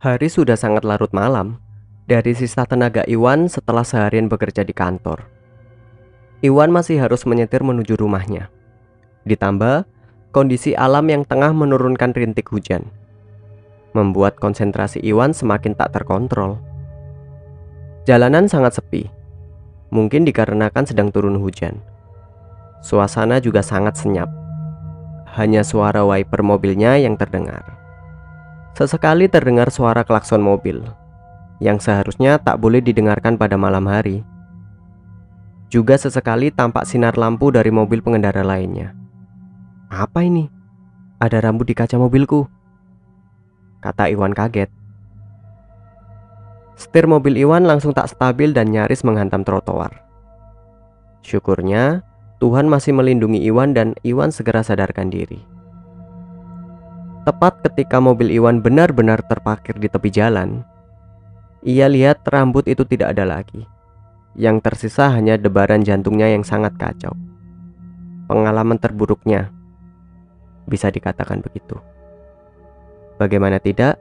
Hari sudah sangat larut malam. Dari sisa tenaga Iwan setelah seharian bekerja di kantor. Iwan masih harus menyetir menuju rumahnya. Ditambah kondisi alam yang tengah menurunkan rintik hujan. Membuat konsentrasi Iwan semakin tak terkontrol. Jalanan sangat sepi. Mungkin dikarenakan sedang turun hujan. Suasana juga sangat senyap. Hanya suara wiper mobilnya yang terdengar. Sesekali terdengar suara klakson mobil yang seharusnya tak boleh didengarkan pada malam hari. Juga sesekali tampak sinar lampu dari mobil pengendara lainnya. Apa ini? Ada rambut di kaca mobilku. Kata Iwan kaget. Setir mobil Iwan langsung tak stabil dan nyaris menghantam trotoar. Syukurnya, Tuhan masih melindungi Iwan dan Iwan segera sadarkan diri. Tepat ketika mobil Iwan benar-benar terparkir di tepi jalan, ia lihat rambut itu tidak ada lagi. Yang tersisa hanya debaran jantungnya yang sangat kacau. Pengalaman terburuknya, bisa dikatakan begitu. Bagaimana tidak,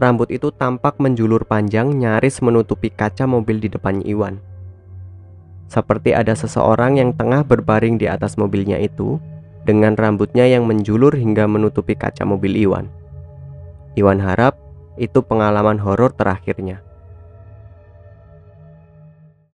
rambut itu tampak menjulur panjang nyaris menutupi kaca mobil di depan Iwan. Seperti ada seseorang yang tengah berbaring di atas mobilnya itu dengan rambutnya yang menjulur hingga menutupi kaca mobil Iwan. Iwan harap itu pengalaman horor terakhirnya.